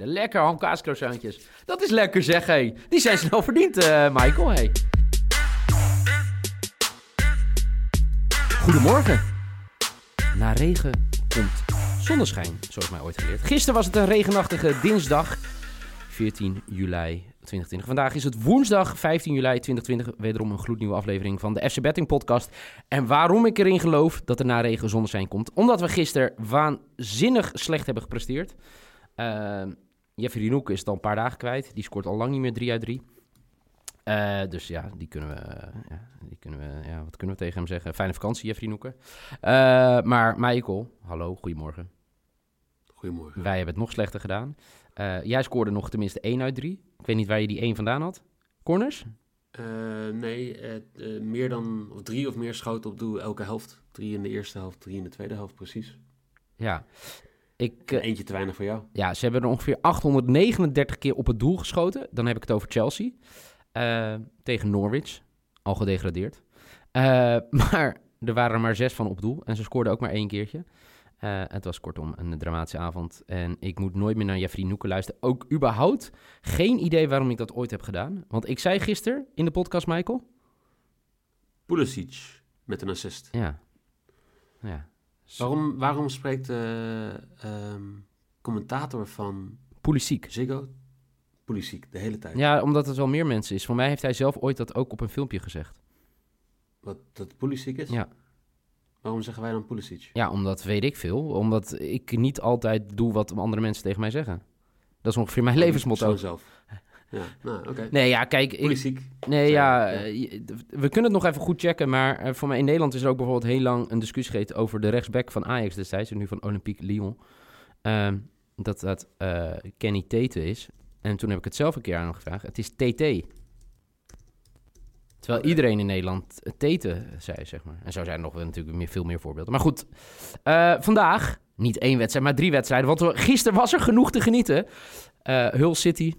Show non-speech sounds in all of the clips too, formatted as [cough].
Lekker hamkaascroissantjes. Dat is lekker zeg, hé. Die zijn snel verdiend, eh, Michael, hé. Goedemorgen. Na regen komt zonneschijn, zoals mij ooit geleerd. Gisteren was het een regenachtige dinsdag, 14 juli 2020. Vandaag is het woensdag 15 juli 2020. Wederom een gloednieuwe aflevering van de FC Betting Podcast. En waarom ik erin geloof dat er na regen zonneschijn komt? Omdat we gisteren waanzinnig slecht hebben gepresteerd. Uh, Jeffrey Noek is het al een paar dagen kwijt. Die scoort al lang niet meer 3 uit 3. Uh, dus ja, die kunnen we, uh, ja, die kunnen we, ja, wat kunnen we tegen hem zeggen? Fijne vakantie, Jeffrey Noeken. Uh, maar Michael, hallo, goedemorgen. Goedemorgen. Wij hebben het nog slechter gedaan. jij scoorde nog tenminste 1 uit 3. Ik weet niet waar je die 1 vandaan had. Corners? nee, meer dan of drie of meer schoten op doel elke helft. Drie in de eerste helft, drie in de tweede helft, precies. Ja, ik, uh, Eentje te weinig voor jou. Ja, ze hebben er ongeveer 839 keer op het doel geschoten. Dan heb ik het over Chelsea. Uh, tegen Norwich. Al gedegradeerd. Uh, [laughs] maar er waren er maar zes van op doel. En ze scoorden ook maar één keertje. het was kortom een dramatische avond. En ik moet nooit meer naar Jeffrey Noeken luisteren. Ook überhaupt geen idee waarom ik dat ooit heb gedaan. Want ik zei gisteren in de podcast, Michael... Pulisic met een assist. Ja. Ja. Waarom, waarom spreekt de um, commentator van Pulisic. Ziggo Pulisic de hele tijd? Ja, omdat het wel meer mensen is. Voor mij heeft hij zelf ooit dat ook op een filmpje gezegd. Wat, dat Pulisic is? Ja. Waarom zeggen wij dan Pulisic? Ja, omdat weet ik veel. Omdat ik niet altijd doe wat andere mensen tegen mij zeggen. Dat is ongeveer mijn levensmotto. zelf. Ja, nou, oké. Okay. Nee, ja, kijk... Pulisic. Ik, nee, ja, ja, we kunnen het nog even goed checken, maar voor mij in Nederland is er ook bijvoorbeeld heel lang een discussie geweest over de rechtsback van Ajax destijds, en nu van Olympique Lyon. Um, dat dat uh, Kenny Tete is. En toen heb ik het zelf een keer aan hem gevraagd. Het is TT. Terwijl iedereen in Nederland Tete zei, zeg maar. En zo zijn er nog wel natuurlijk meer, veel meer voorbeelden. Maar goed, uh, vandaag niet één wedstrijd, maar drie wedstrijden. Want gisteren was er genoeg te genieten. Uh, Hull City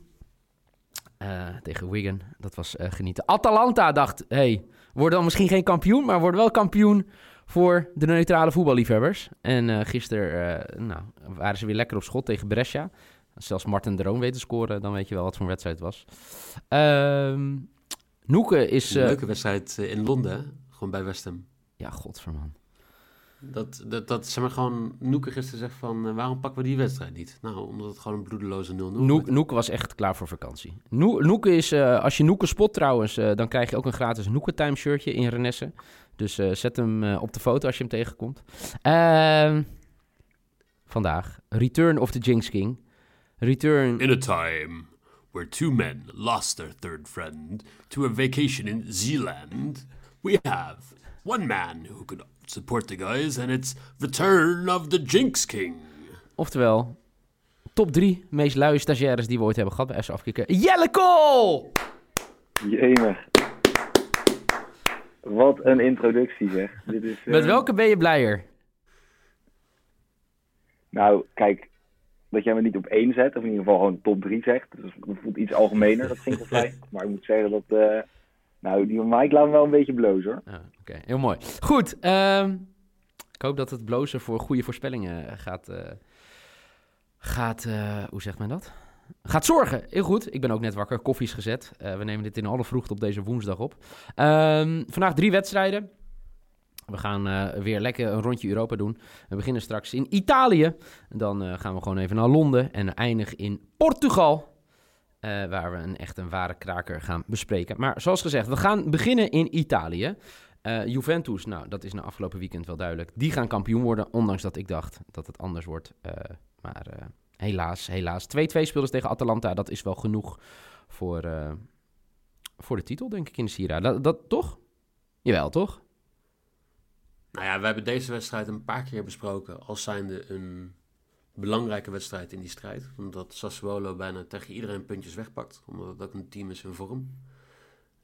uh, tegen Wigan, dat was genieten. Atalanta dacht, hey, worden dan misschien geen kampioen, maar worden wel kampioen voor de neutrale voetballiefhebbers. En gisteren nou, waren ze weer lekker op schot tegen Brescia. Als zelfs Martin Droom weet te scoren, dan weet je wel wat voor een wedstrijd het was. Uh, Noeke is... Een leuke wedstrijd in Londen, gewoon bij West Ham. Ja, godverman. Dat, dat, dat zeg maar gewoon Noeke gisteren zegt van, uh, waarom pakken we die wedstrijd niet? Nou, omdat het gewoon een bloedeloze 0-0 Noeke, Noeke was echt klaar voor vakantie. No, Noeke is, uh, als je Noeke spot trouwens, uh, dan krijg je ook een gratis Noeke time shirtje in Renesse. Dus zet hem op de foto als je hem tegenkomt. Ehm, vandaag, Return of the Jinx King. Return. In a time where two men lost their third friend to a vacation in Zealand, we have one man who could support the guys, and it's Return of the Jinx King. Oftewel, top drie meest luie stagiaires die we ooit hebben gehad bij FC Afkikken. Jelle Kool! Jemig. Wat een introductie zeg. Dit is, Met uh... welke ben je blijer? Nou, kijk, dat jij me niet op één zet, of in ieder geval gewoon top drie zegt. Dus dat voelt iets algemener, dat vind ik wel fijn. [laughs] Maar ik moet zeggen dat, uh, nou, die van Mike wel een beetje blozen hoor. Ja, Oké, heel mooi. Goed, uh, ik hoop dat het blozen voor goede voorspellingen gaat, uh, gaat hoe zegt men dat? Gaat zorgen. Heel goed. Ik ben ook net wakker. Koffie is gezet. we nemen dit in alle vroegte op deze woensdag op. Ehm, vandaag drie wedstrijden. We gaan weer lekker een rondje Europa doen. We beginnen straks in Italië. Dan gaan we gewoon even naar Londen en eindigen in Portugal. Uh, waar we een echt een ware kraker gaan bespreken. Maar zoals gezegd, we gaan beginnen in Italië. Juventus, nou dat is na afgelopen weekend wel duidelijk. Die gaan kampioen worden, ondanks dat ik dacht dat het anders wordt. maar helaas, helaas. 2-2 speelden tegen Atalanta, dat is wel genoeg voor, voor de titel denk ik in de Sierra. Dat, dat toch? Jawel, toch? Nou ja, we hebben deze wedstrijd een paar keer besproken als zijnde een belangrijke wedstrijd in die strijd. Omdat Sassuolo bijna tegen iedereen puntjes wegpakt. Omdat het ook een team is in vorm.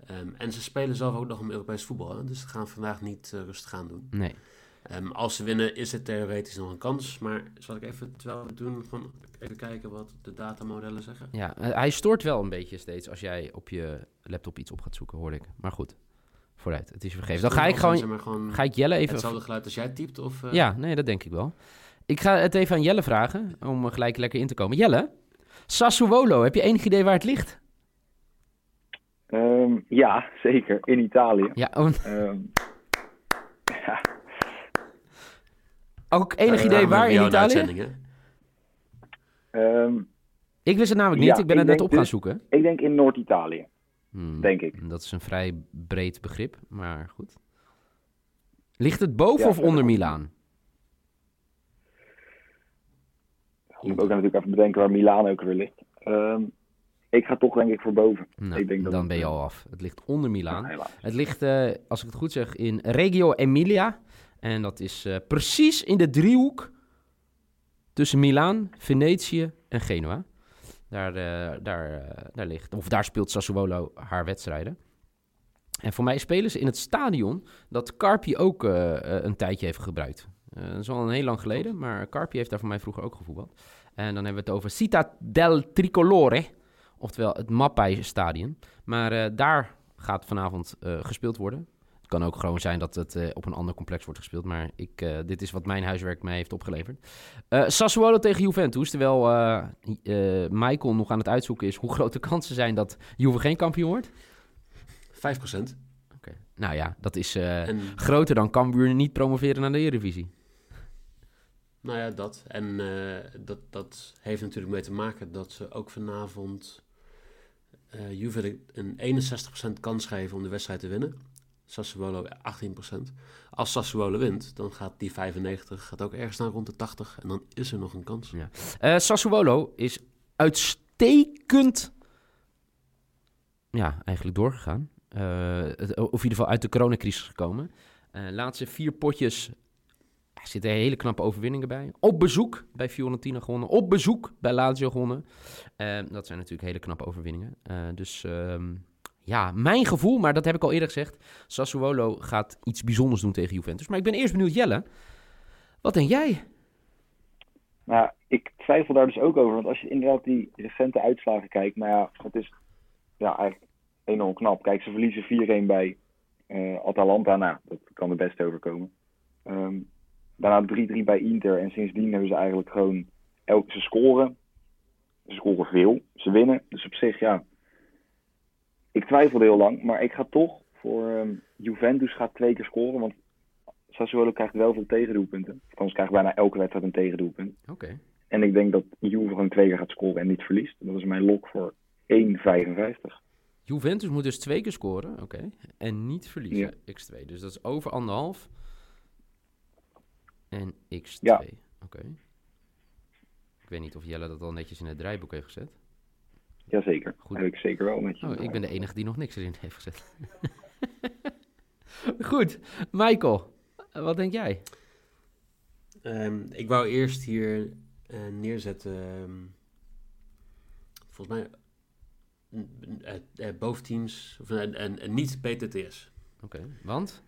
Ehm, en ze spelen zelf ook nog om Europees voetbal. Hè? Dus ze gaan vandaag niet eh, rustig aan doen. Nee. Ehm, als ze winnen is het theoretisch nog een kans. Maar zal ik even, terwijl we doen, gewoon even kijken wat de datamodellen zeggen. Ja, eh, hij stoort wel een beetje steeds als jij op je laptop iets op gaat zoeken, hoorde ik. Maar goed, vooruit. Het is vergeven. Dan ga ik gewoon, ga ik Jelle even... hetzelfde geluid als jij typt? Of, eh, Ja, nee, dat denk ik wel. Ik ga het even aan Jelle vragen, om gelijk lekker in te komen. Jelle, Sassuolo, heb je enig idee waar het ligt? Ehm, ja, zeker. In Italië. Ja, oh, Ehm, ja, ook enig eh, idee waar in Italië? ehm, Ik wist het namelijk niet, Ja, ik ben ik het net op gaan dus- zoeken. ik denk in Noord-Italië, Hmm, denk ik. Dat is een vrij breed begrip, maar goed. Ligt het boven Ja, of onder. Milaan? Je moet ook natuurlijk even bedenken waar Milaan ook weer ligt. Ehm, ik ga toch denk ik voor boven. Nou, ik denk dat dan ben je eh, al af. Het ligt onder Milaan. ja. Het ligt, eh, als ik het goed zeg, in Reggio Emilia. En dat is eh, precies in de driehoek tussen Milaan, Venetië en Genua. Daar, daar, daar ligt, of daar speelt Sassuolo haar wedstrijden. En voor mij spelen ze in het stadion dat Carpi ook een tijdje heeft gebruikt. Eh, dat is al een heel lang geleden, maar Carpi heeft daar voor mij vroeger ook gevoetbald. En dan hebben we het over Città del Tricolore, oftewel het Mappai-stadion. Maar eh, daar gaat vanavond eh, gespeeld worden. Het kan ook gewoon zijn dat het op een ander complex wordt gespeeld. Maar ik, dit is wat mijn huiswerk mij heeft opgeleverd. Sassuolo tegen Juventus. Terwijl Michael nog aan het uitzoeken is hoe grote kansen zijn dat Juve geen kampioen wordt. 5%. Oké. Nou ja, dat is En groter dan Cambuur niet promoveren naar de Eredivisie. Nou ja, dat. En eh, dat, dat heeft natuurlijk mee te maken dat ze ook vanavond eh Juve een 61% kans geven om de wedstrijd te winnen. Sassuolo 18%. Als Sassuolo wint, dan gaat die 95 gaat ook ergens naar rond de 80 en dan is er nog een kans. Eh Sassuolo is uitstekend ja, eigenlijk doorgegaan. Of in ieder geval uit de coronacrisis gekomen. Laatste vier potjes er zitten hele knappe overwinningen bij. Op bezoek bij Fiorentina gewonnen. Op bezoek bij Lazio gewonnen. Eh, dat zijn natuurlijk hele knappe overwinningen. Eh, dus ehm, ja, mijn gevoel, maar dat heb ik al eerder gezegd. Sassuolo gaat iets bijzonders doen tegen Juventus. Maar ik ben eerst benieuwd, Jelle. Wat denk jij? Nou, ik twijfel daar dus ook over. Want als je inderdaad die recente uitslagen kijkt, nou ja, het is ja, eigenlijk enorm knap. Kijk, ze verliezen 4-1 bij eh, Atalanta. Nou, dat kan er best overkomen. Ehm daarna 3-3 bij Inter. En sindsdien hebben ze eigenlijk gewoon elke ze scoren. Ze scoren veel. Ze winnen. Dus op zich, ja. Ik twijfelde heel lang. Maar ik ga toch voor ehm, Juventus gaat twee keer scoren. Want Sassuolo krijgt wel veel tegendoelpunten. Althans, krijgt bijna elke wedstrijd een tegendoelpunt. Oké. En ik denk dat Juve gewoon twee keer gaat scoren en niet verliest. Dat is mijn lok voor 1,55. Juventus moet dus twee keer scoren, oké. En niet verliezen, x2. Dus dat is over anderhalf. En x2, Ja. oké. Ik weet niet of Jelle dat al netjes in het draaiboek heeft gezet. Jazeker. Goed. Heb ik zeker wel met je. Oh, ik ben de enige die nog niks erin heeft gezet. [laughs] Goed, Michael, eh, wat denk jij? Ehm, ik wou eerst hier eh, neerzetten, ehm, volgens mij, uh, uh, boventeams, of een uh, niet PTTS. Oké, want?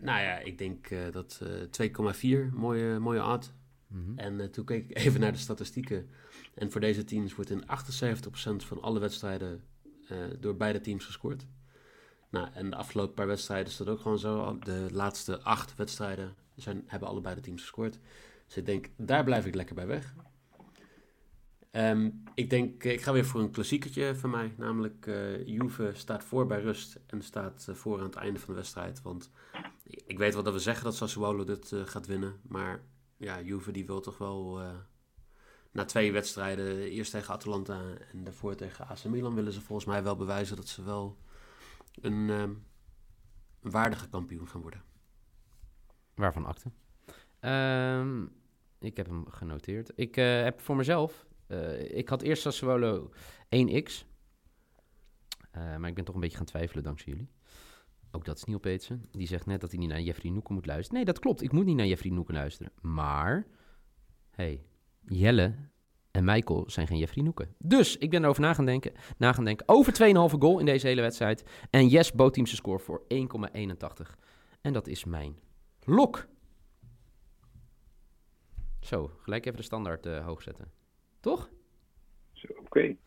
Nou ja, ik denk uh, dat 2,4 mooie, mooie odd. Mhm. Mm -hmm. En uh, toen keek ik [laughs] even naar de statistieken. En voor deze teams wordt in 78% van alle wedstrijden uh, door beide teams gescoord. Nou, en de afgelopen paar wedstrijden is dat ook gewoon zo. De laatste acht wedstrijden zijn, hebben allebei de teams gescoord. Dus ik denk, daar blijf ik lekker bij weg. Um, ik denk, ik ga weer voor een klassiekertje van mij. Namelijk, uh, Juve staat voor bij rust en staat uh, voor aan het einde van de wedstrijd. Want ik weet wel dat we zeggen dat Sassuolo dit uh, gaat winnen. Maar ja, Juve die wil toch wel uh, na twee wedstrijden, eerst tegen Atalanta en daarvoor tegen AC Milan, willen ze volgens mij wel bewijzen dat ze wel een, een waardige kampioen gaan worden. Waarvan akte? Um, ik heb hem genoteerd. Ik uh, heb voor mezelf, ik had eerst Sassuolo 1x. Uh, maar ik ben toch een beetje gaan twijfelen dankzij jullie. Ook dat is Neil Peetsen. Die zegt net dat hij niet naar Jeffrey Noeken moet luisteren. Nee, dat klopt. Ik moet niet naar Jeffrey Noeken luisteren. Maar hey, Jelle en Michael zijn geen Jeffrey Noeken. Dus ik ben erover na gaan denken, na gaan denken over 2,5 goal in deze hele wedstrijd. En yes, bood team zijn score voor 1,81. En dat is mijn lok. Zo, gelijk even de standaard eh, hoog zetten. Toch?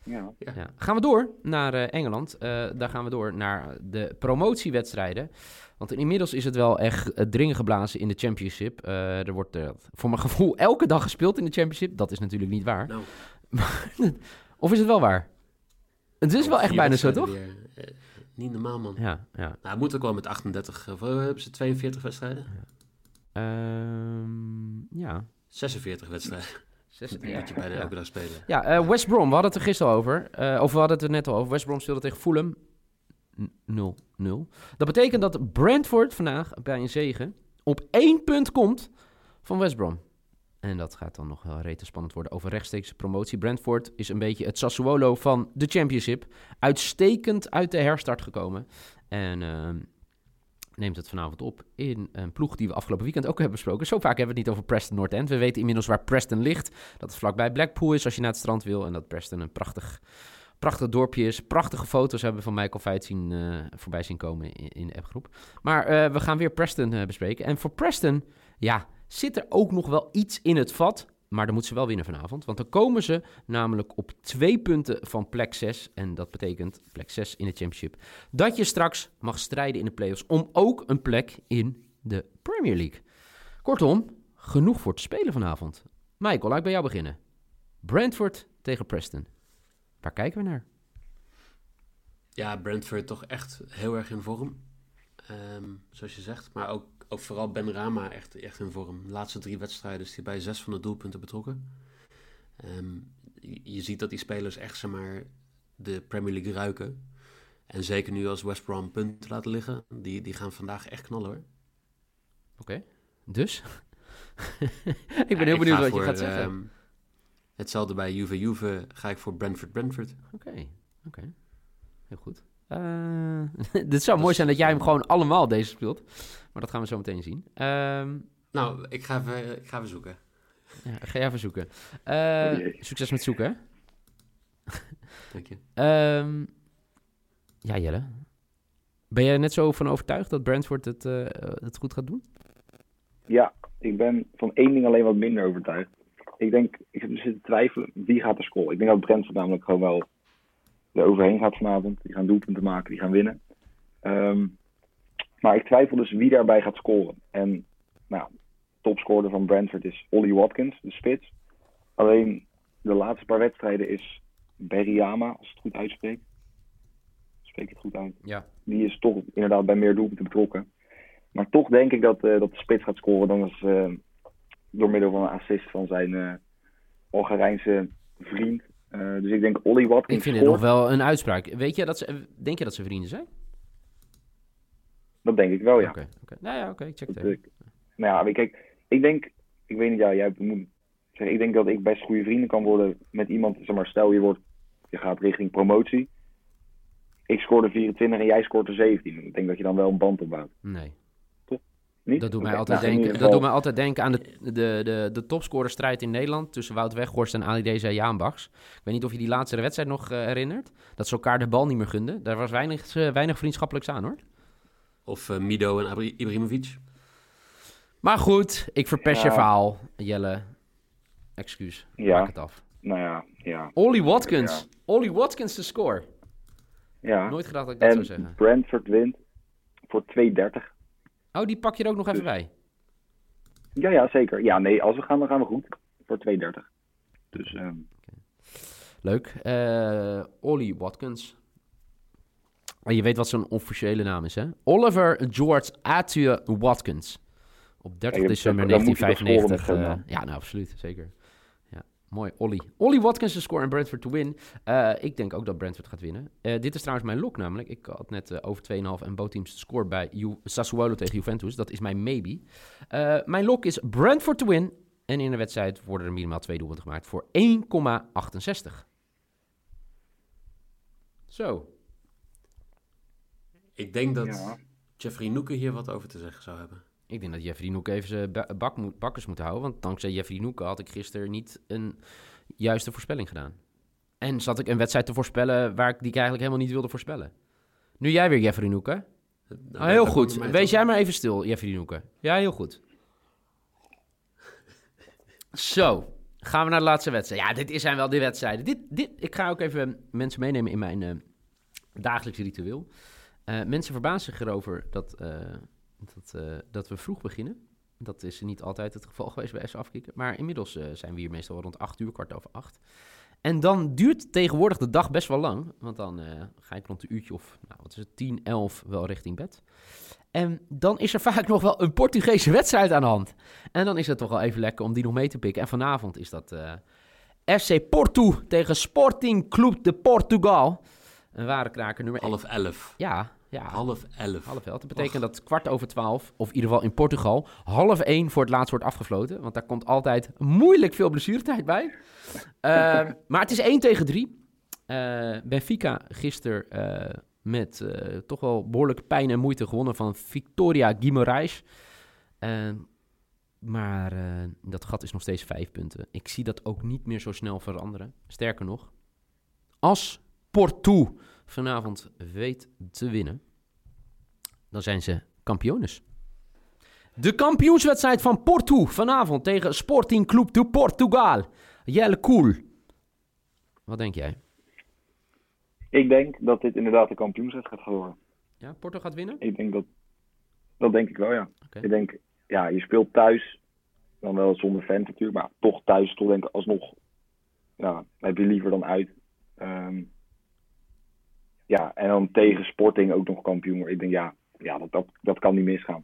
Ja. Ja. Gaan we door naar eh, Engeland. Eh, daar gaan we door naar de promotiewedstrijden. Want inmiddels is het wel echt uh, dringen geblazen in de Championship. Eh, er wordt eh, voor mijn gevoel [laughs] elke dag gespeeld in de Championship. Dat is natuurlijk niet waar. Nou, [laughs] of is het wel waar? Het is wel echt bijna zo, toch? weer. Eh, niet normaal, man. Ja, ja. Nou, het moet ook wel met 38. Of eh, hebben ze 42 wedstrijden? Ehm, ja. 46 wedstrijden. Zes- Dat moet je bijna ja. elke dag spelen. Ja, eh, West Brom, we hadden het er gisteren over. Eh, of we hadden het er net al over. West Brom speelde tegen Fulham 0-0. Dat betekent dat Brentford vandaag bij een zegen op één punt komt van West Brom. En dat gaat dan nog wel rete spannend worden over rechtstreeks promotie. Brentford is een beetje het Sassuolo van de Championship. Uitstekend uit de herstart gekomen. En ehm, neemt het vanavond op in een ploeg die we afgelopen weekend ook hebben besproken. Zo vaak hebben we het niet over Preston North End. We weten inmiddels waar Preston ligt. Dat het vlakbij Blackpool is als je naar het strand wil. En dat Preston een prachtig, prachtig dorpje is. Prachtige foto's hebben we van Michael Veit zien, eh, voorbij zien komen in, in de appgroep. Maar eh, we gaan weer Preston eh, bespreken. En voor Preston, ja, zit er ook nog wel iets in het vat. Maar dan moeten ze wel winnen vanavond. Want dan komen ze namelijk op twee punten van plek 6. En dat betekent plek 6 in de Championship. Dat je straks mag strijden in de playoffs om ook een plek in de Premier League. Kortom, genoeg voor te spelen vanavond. Michael, laat ik bij jou beginnen. Brentford tegen Preston. Waar kijken we naar? Ja, Brentford toch echt heel erg in vorm. Ehm, zoals je zegt. Maar ook, ook vooral Ben Rama echt, echt in vorm. De laatste drie wedstrijden is hij bij zes van de doelpunten betrokken. Ehm, je, ziet dat die spelers echt zeg maar, de Premier League ruiken. En zeker nu als West Brom punten laten liggen. Die, die gaan vandaag echt knallen hoor. Oké, dus? [laughs] ik ben Ja, heel benieuwd wat je gaat zeggen. ehm, hetzelfde bij Juve Juve ga ik voor Brentford Brentford. Oké, oké. Heel goed. Eh, [laughs] dit zou mooi zijn dat jij hem gewoon allemaal deze speelt. Maar dat gaan we zo meteen zien. Ehm, Nou, ik ga even, ik ga even zoeken. ja, ga jij even zoeken. Eh, succes met zoeken? [laughs] Dank je. Ehm, ja, Jelle. Ben jij net zo van overtuigd dat Brentford het, eh, het goed gaat doen? Ja, ik ben van één ding alleen wat minder overtuigd. Ik denk, ik heb dus zitten twijfelen, wie gaat er scoren? Ik denk dat Brentford namelijk gewoon wel er overheen gaat vanavond. Die gaan doelpunten maken, die gaan winnen. Ehm, maar ik twijfel dus wie daarbij gaat scoren. En nou, topscorer van Brentford is Ollie Watkins, de spits. Alleen de laatste paar wedstrijden is Berryama, als ik het goed uitspreek. Spreek het goed uit? Ja. die is toch inderdaad bij meer doelpunten betrokken. Maar toch denk ik dat, eh, dat de spits gaat scoren. Dan is eh, door middel van een assist van zijn eh Algerijnse vriend. Eh, dus ik denk Ollie Watkins Ik vind het nog wel een uitspraak. Weet je dat ze, denk je dat ze vrienden zijn? Dat denk ik wel, ja. Oké, oké. Nou ja, oké, ik check het even. ik- nou ja, kijk, ik denk, ik weet niet, ja, jij moet zeggen, ik denk dat ik best goede vrienden kan worden met iemand. Zeg maar, stel je wordt, je gaat richting promotie. Ik scoorde 24 en jij scoort er 17. Ik denk dat je dan wel een band opbouwt. Nee. Niet? Dat doet, mij altijd nou, denken, dat doet mij altijd denken aan de, de, de, de topscorerstrijd in Nederland tussen Wout Weghorst en Ali Reza Jaanbachs. Ik weet niet of je die laatste wedstrijd nog eh, herinnert. Dat ze elkaar de bal niet meer gunden. Daar was weinig, eh, weinig vriendschappelijks aan hoor. Of eh, Mido en Abri- Ibrahimovic. Maar goed, ik verpest je verhaal. Jelle, excuus. Ja. Maak het af. Nou ja, ja. Ollie Watkins. Ollie Watkins de score. ja. Nooit gedacht dat ik dat zou En zeggen. Brentford wint voor 2,30. Oh, die pak je er ook nog even bij. Ja, ja, zeker. Ja, nee, als we gaan, dan gaan we goed. Voor 2,30. Dus, ehm, Leuk. Eh Ollie Watkins. Je weet wat zijn officiële naam is, hè? Oliver George Athieu Watkins. Op 30 Ja, december dan moet je toch 1995. scoren met eh, zo'n ja, nou, absoluut. Zeker. Mooi. Ollie. Ollie Watkins de score en Brentford to win. Eh, ik denk ook dat Brentford gaat winnen. Eh, dit is trouwens mijn lock namelijk. Ik had net eh, over 2,5 en bootteams de score bij Ju Sassuolo tegen Juventus. Dat is mijn maybe. Eh, mijn lock is Brentford to win. En in de wedstrijd worden er minimaal twee doelpunten gemaakt voor 1,68. Zo. Ik denk dat ja. Jeffrey Noeken hier wat over te zeggen zou hebben. Ik denk dat Jeffrey Noek even zijn ba- bak moet, bakkers moet houden. Want dankzij Jeffrey Noek had ik gisteren niet een juiste voorspelling gedaan. En zat ik een wedstrijd te voorspellen waar ik, die ik eigenlijk helemaal niet wilde voorspellen. Nu jij weer, Jeffrey Noek, hè? Nou, Ah, heel goed. Wees jij maar even stil, Jeffrey Noeken. Ja, heel goed. Zo, gaan we naar de laatste wedstrijd. Ja, dit zijn wel die wedstrijden. Dit, dit, ik ga ook even mensen meenemen in mijn eh, dagelijks ritueel. Eh, mensen verbazen zich erover dat, eh, dat, eh, dat we vroeg beginnen. Dat is niet altijd het geval [laughs] geweest bij Afkikken. Maar inmiddels eh, zijn we hier meestal rond 8 uur, kwart over 8. En dan duurt tegenwoordig de dag best wel lang. Want dan eh, ga ik rond een uurtje of, nou, wat is het, 10, 11 wel richting bed. En dan is er [laughs] vaak nog wel een Portugese wedstrijd aan de hand. En dan is het toch wel even lekker om die nog mee te pikken. En vanavond is dat eh, FC Porto tegen Sporting Club de Portugal. Een ware kraker nummer 1. Half elf. Ja, ja. Half elf. Half elf. Dat betekent dat kwart over twaalf, of in ieder geval in Portugal, half één voor het laatst wordt afgefloten. Want daar komt altijd moeilijk veel blessuretijd bij. [laughs] Ehm, maar het is 1 tegen 3. Benfica gisteren eh, met eh, toch wel behoorlijk pijn en moeite gewonnen van Victoria Guimarães. Ehm, maar dat gat is nog steeds vijf punten. Ik zie dat ook niet meer zo snel veranderen. Sterker nog, als Porto vanavond weet te winnen, dan zijn ze kampiones. De kampioenswedstrijd van Porto vanavond tegen Sporting Club de Portugal. Jelle Koel. Wat denk jij? Ik denk dat dit inderdaad de kampioenswedstrijd gaat worden. Ja, Porto gaat winnen? Ik denk dat, dat denk ik wel, ja. Ik denk, ja, je speelt thuis, dan wel zonder fans natuurlijk, maar toch thuis toch denk ik alsnog, ja, heb je liever dan uit. Ehm, ja, en dan tegen Sporting ook nog kampioen worden. Ik denk, ja, ja dat, dat, dat kan niet misgaan.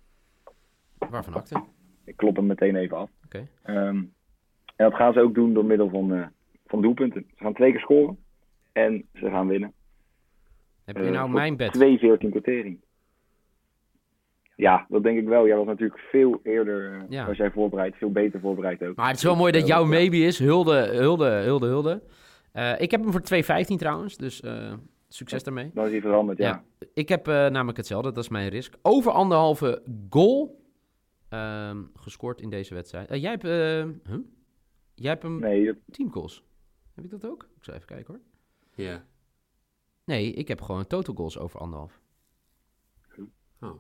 Waarvan acte? Ik klop hem meteen even af. Oké. Ehm, en dat gaan ze ook doen door middel van, eh, van doelpunten. Ze gaan twee keer scoren en ze gaan winnen. Heb je Eh, nou mijn bed? 2-14 quotering. Ja, dat denk ik wel. Jij was natuurlijk veel eerder, eh, Ja. was jij voorbereid, veel beter voorbereid ook. Maar het is wel mooi dat jouw maybe is. Hulde, hulde, hulde, hulde. Ik heb hem voor 2,15 trouwens, dus succes daarmee. Dan is hij veranderd, ja. Ja. Ik heb eh, namelijk hetzelfde, dat is mijn risk. Over anderhalve goal ehm, gescoord in deze wedstrijd. Eh, jij hebt, eh, huh? jij hebt hem Nee, dat- 10 goals. Heb ik dat ook? Ik zal even kijken hoor. Ja. Nee, ik heb gewoon total goals over anderhalf. Oh.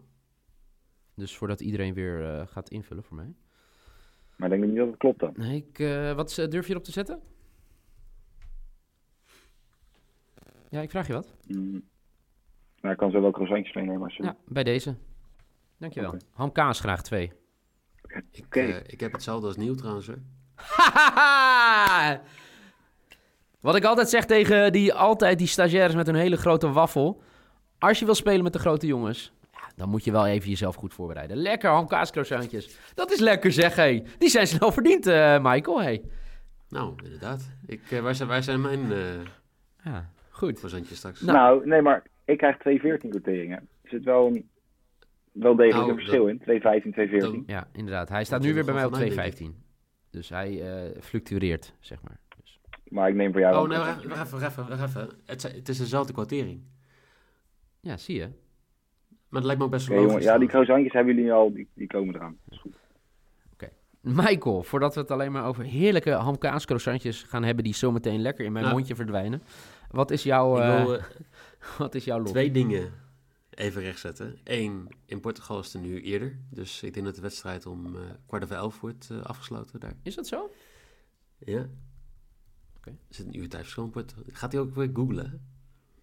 Dus voordat iedereen weer eh, gaat invullen voor mij. maar ik denk niet dat het klopt dan. Nee, ik, eh, wat durf je erop te zetten? Ja, ik vraag je wat. Mm. Nou, ik kan zo wel croissantjes meenemen. als je- Ja, bij deze. Dankjewel. Oké. Ham kaas graag twee. Ik, Oké. eh, ik heb hetzelfde als nieuw trouwens. Hè. Hahaha! [laughs] Wat ik altijd zeg tegen die, altijd die stagiaires met een hele grote waffel. Als je wil spelen met de grote jongens, dan moet je wel even jezelf goed voorbereiden. Lekker hamkaascroissantjes. Dat is lekker zeg, hé. Die zijn snel verdiend, eh, Michael, hé. Nou, inderdaad. Ik, eh, waar, zijn, waar zijn mijn eh Ja, goed. verzandjes straks? Nou. Nou, nee, maar ik krijg 2-14 quoteringen. Er zit wel een wel degelijk Nou, een verschil in. 2-15, 2-14. Ja, inderdaad. Hij staat Dat nu weer bij mij op wel van mij, denk 2,15. Dus hij eh, fluctueert, zeg maar. Dus. Maar ik neem voor jou oh, nee, wacht even, wacht even, wacht. Het, het is dezelfde kwartering. Ja, zie je. Maar het lijkt me ook best Oké, wel jongen. logisch. Ja, die croissantjes hebben jullie al, die, die komen eraan. Dat is goed. Michael, voordat we het alleen maar over heerlijke hamkaas croissantjes gaan hebben... die zometeen lekker in mijn Nou. mondje verdwijnen. Wat is jouw, eh, wil eh, [laughs] wat is jouw lot? twee dingen even rechtzetten. Eén, in Portugal is het uur eerder. Dus ik denk dat de wedstrijd om eh, kwart over elf wordt afgesloten daar. Is dat zo? Ja. Oké. Er zit een uur tijdverschil in Portugal. Gaat hij ook weer googlen?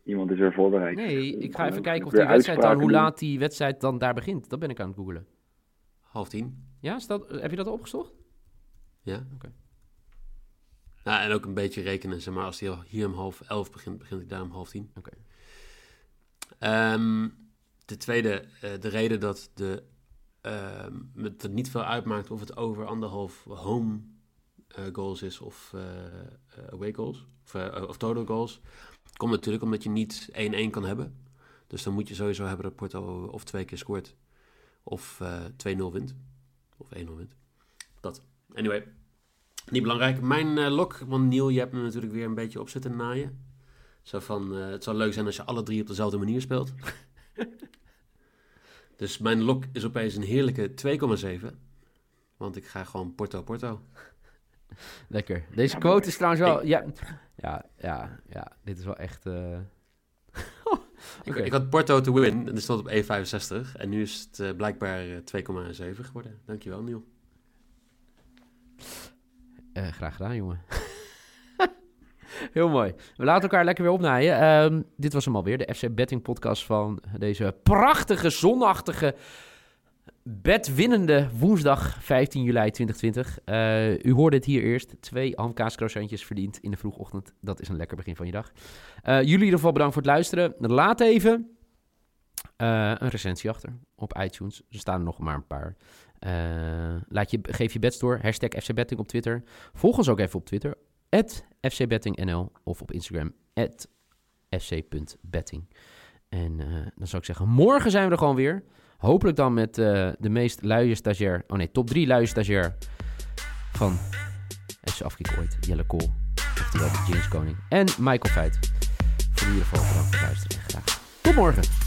Iemand is weer voorbereid. Nee, ik ga even kijken of die wedstrijd dan, hoe laat die wedstrijd dan daar begint. Dat ben ik aan het googelen. Half tien. Ja, is dat, heb je dat opgezocht? Ja. Oké. Nou, en ook een beetje rekenen, zeg maar. Als hij hier om half elf begint, begint hij daar om half tien. Oké. Ehm, de tweede, eh, de reden dat de, ehm, het er niet veel uitmaakt of het over anderhalf home eh, goals is of eh, away goals, of, of total goals, komt natuurlijk omdat je niet 1-1 kan hebben. Dus dan moet je sowieso hebben dat Porto of twee keer scoort, of eh 2-0 wint, of 1-0 wint. Dat. Anyway, niet belangrijk. Mijn eh, lok, want Niel, je hebt me natuurlijk weer een beetje op zitten naaien. Zo van, eh, het zou leuk zijn als je alle drie op dezelfde manier speelt. [laughs] Dus mijn lok is opeens een heerlijke 2,7. Want ik ga gewoon Porto-Porto. Lekker. Deze quote is trouwens wel... Ja, ja, ja, ja. Dit is wel echt... eh, [laughs] Ik, had Porto to win en er stond op 1,65. En nu is het blijkbaar eh, 2,7 geworden. Dankjewel, Niel. Eh, graag gedaan, jongen. [laughs] Heel mooi. We laten elkaar lekker weer opnaaien. Ehm, dit was hem alweer, de FC Betting podcast van deze prachtige, zonnachtige, bedwinnende woensdag 15 juli 2020. Eh, u hoorde het hier eerst. Twee hamkaascroissantjes verdiend in de vroegochtend. Dat is een lekker begin van je dag. Eh, jullie in ieder geval bedankt voor het luisteren. Laat even een recensie achter op iTunes. Er staan nog maar een paar. Eh, laat je, geef je bets door. Hashtag FC Betting op Twitter. Volg ons ook even op Twitter. FCBettingNL of op Instagram. fc.betting. En eh, dan zou ik zeggen, morgen zijn we er gewoon weer. Hopelijk dan met eh, de meest luie stagiair. Oh nee, top 3 luie stagiair van FC Afkiek ooit. Jelle Kool. Oftewel James Koning. En Michael Feit. Voor in ieder geval bedankt voor het luisteren. Graag. Tot morgen.